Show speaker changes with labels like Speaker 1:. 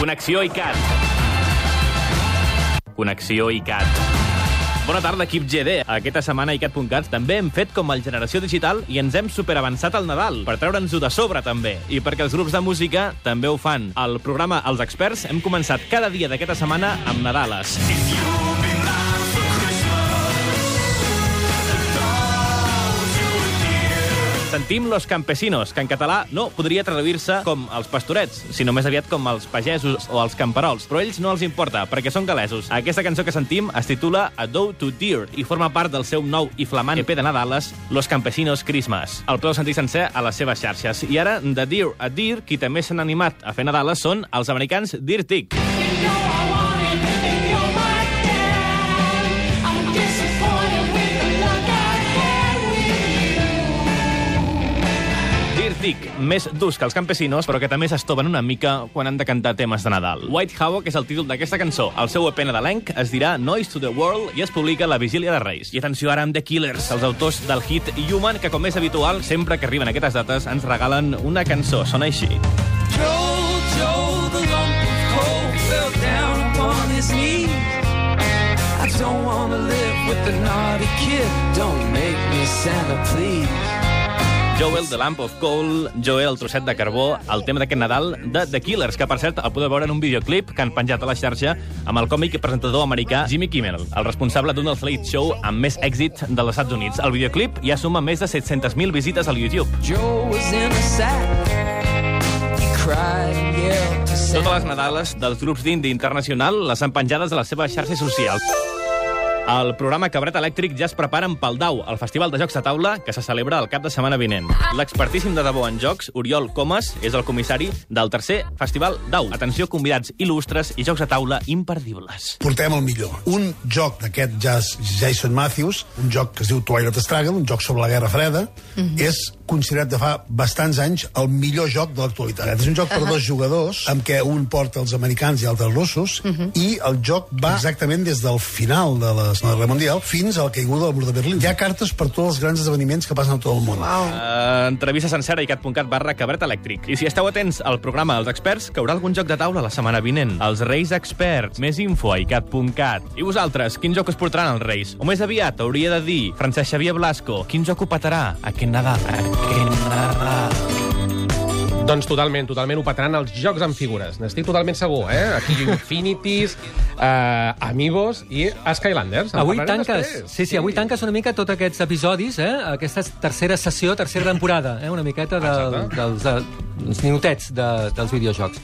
Speaker 1: Connexió ICAT. Connexió ICAT. Bona tarda, equip GD. Aquesta setmana a ICAT.cat també hem fet com el Generació Digital i ens hem superavançat al Nadal, per treure'ns-ho de sobre, també. I perquè els grups de música també ho fan. Al programa Els Experts hem començat cada dia d'aquesta setmana amb Nadales. Sentim Los Campesinos, que en català no podria traduir-se com els pastorets, sinó més aviat com els pagesos o els camperols, però ells no els importa, perquè són galesos. Aquesta cançó que sentim es titula A Doe to Deer i forma part del seu nou i flamant EP de Nadales, Los Campesinos Christmas. El podeu sentir sencer a les seves xarxes. I ara, de Deer a Deer, qui també s'han animat a fer Nadales són els americans Deer Tick. Tic, més durs que els campesinos, però que també s'estoven una mica quan han de cantar temes de Nadal. White Havoc és el títol d'aquesta cançó. El seu EP nadalenc es dirà Noise to the World i es publica la Vigília de Reis. I atenció ara amb The Killers, els autors del hit Human, que com és habitual, sempre que arriben aquestes dates, ens regalen una cançó. Sona així.
Speaker 2: Don't want to live with the naughty kid. Don't make me Santa, please.
Speaker 1: Joel, The Lamp of Coal, Joel, el trosset de carbó, el tema d'aquest Nadal de The Killers, que, per cert, el podeu veure en un videoclip que han penjat a la xarxa amb el còmic i presentador americà Jimmy Kimmel, el responsable d'un dels late show amb més èxit dels Estats Units. El videoclip ja suma més de 700.000 visites al YouTube.
Speaker 2: Joe was in a sack. He cried and yelled to Santa.
Speaker 1: Totes les Nadales dels grups d'indie internacional les han penjades a les seves xarxes socials. El programa Cabret Elèctric ja es preparen pel DAU, el Festival de Jocs de Taula, que se celebra el cap de setmana vinent. L'expertíssim de debò en jocs, Oriol Comas, és el comissari del tercer Festival DAU. Atenció, convidats il·lustres i jocs de taula imperdibles.
Speaker 3: portem el millor. Un joc d'aquest jazz Jason Matthews, un joc que es diu Twilight Struggle, un joc sobre la Guerra Freda, és considerat de fa bastants anys el millor joc de l'actualitat. És un joc per dos jugadors, amb què un porta els americans i altres russos, i el joc va exactament des del final de la Segona Guerra Mundial fins a la caiguda del mur de Berlín. Hi ha cartes per tots els grans esdeveniments que passen a tot el món.
Speaker 1: Uh, entrevista sencera i cat.cat barra cabret elèctric. I si esteu atents al programa dels experts, caurà algun joc de taula la setmana vinent. Els Reis Experts. Més info a icat.cat. I vosaltres, quin joc us portaran els Reis? O més aviat, hauria de dir Francesc Xavier Blasco, quin joc ho petarà aquest Nadal?
Speaker 4: Doncs totalment, totalment ho petaran els jocs amb figures. N'estic totalment segur, eh? Aquí Infinities, eh, Amigos i Skylanders. En
Speaker 5: Avui tanques, sí, sí, avui tanques una mica tots aquests episodis, eh? aquesta tercera sessió, tercera temporada, eh? una miqueta de,
Speaker 4: Exacte.
Speaker 5: dels, eh, dels minutets de, dels videojocs.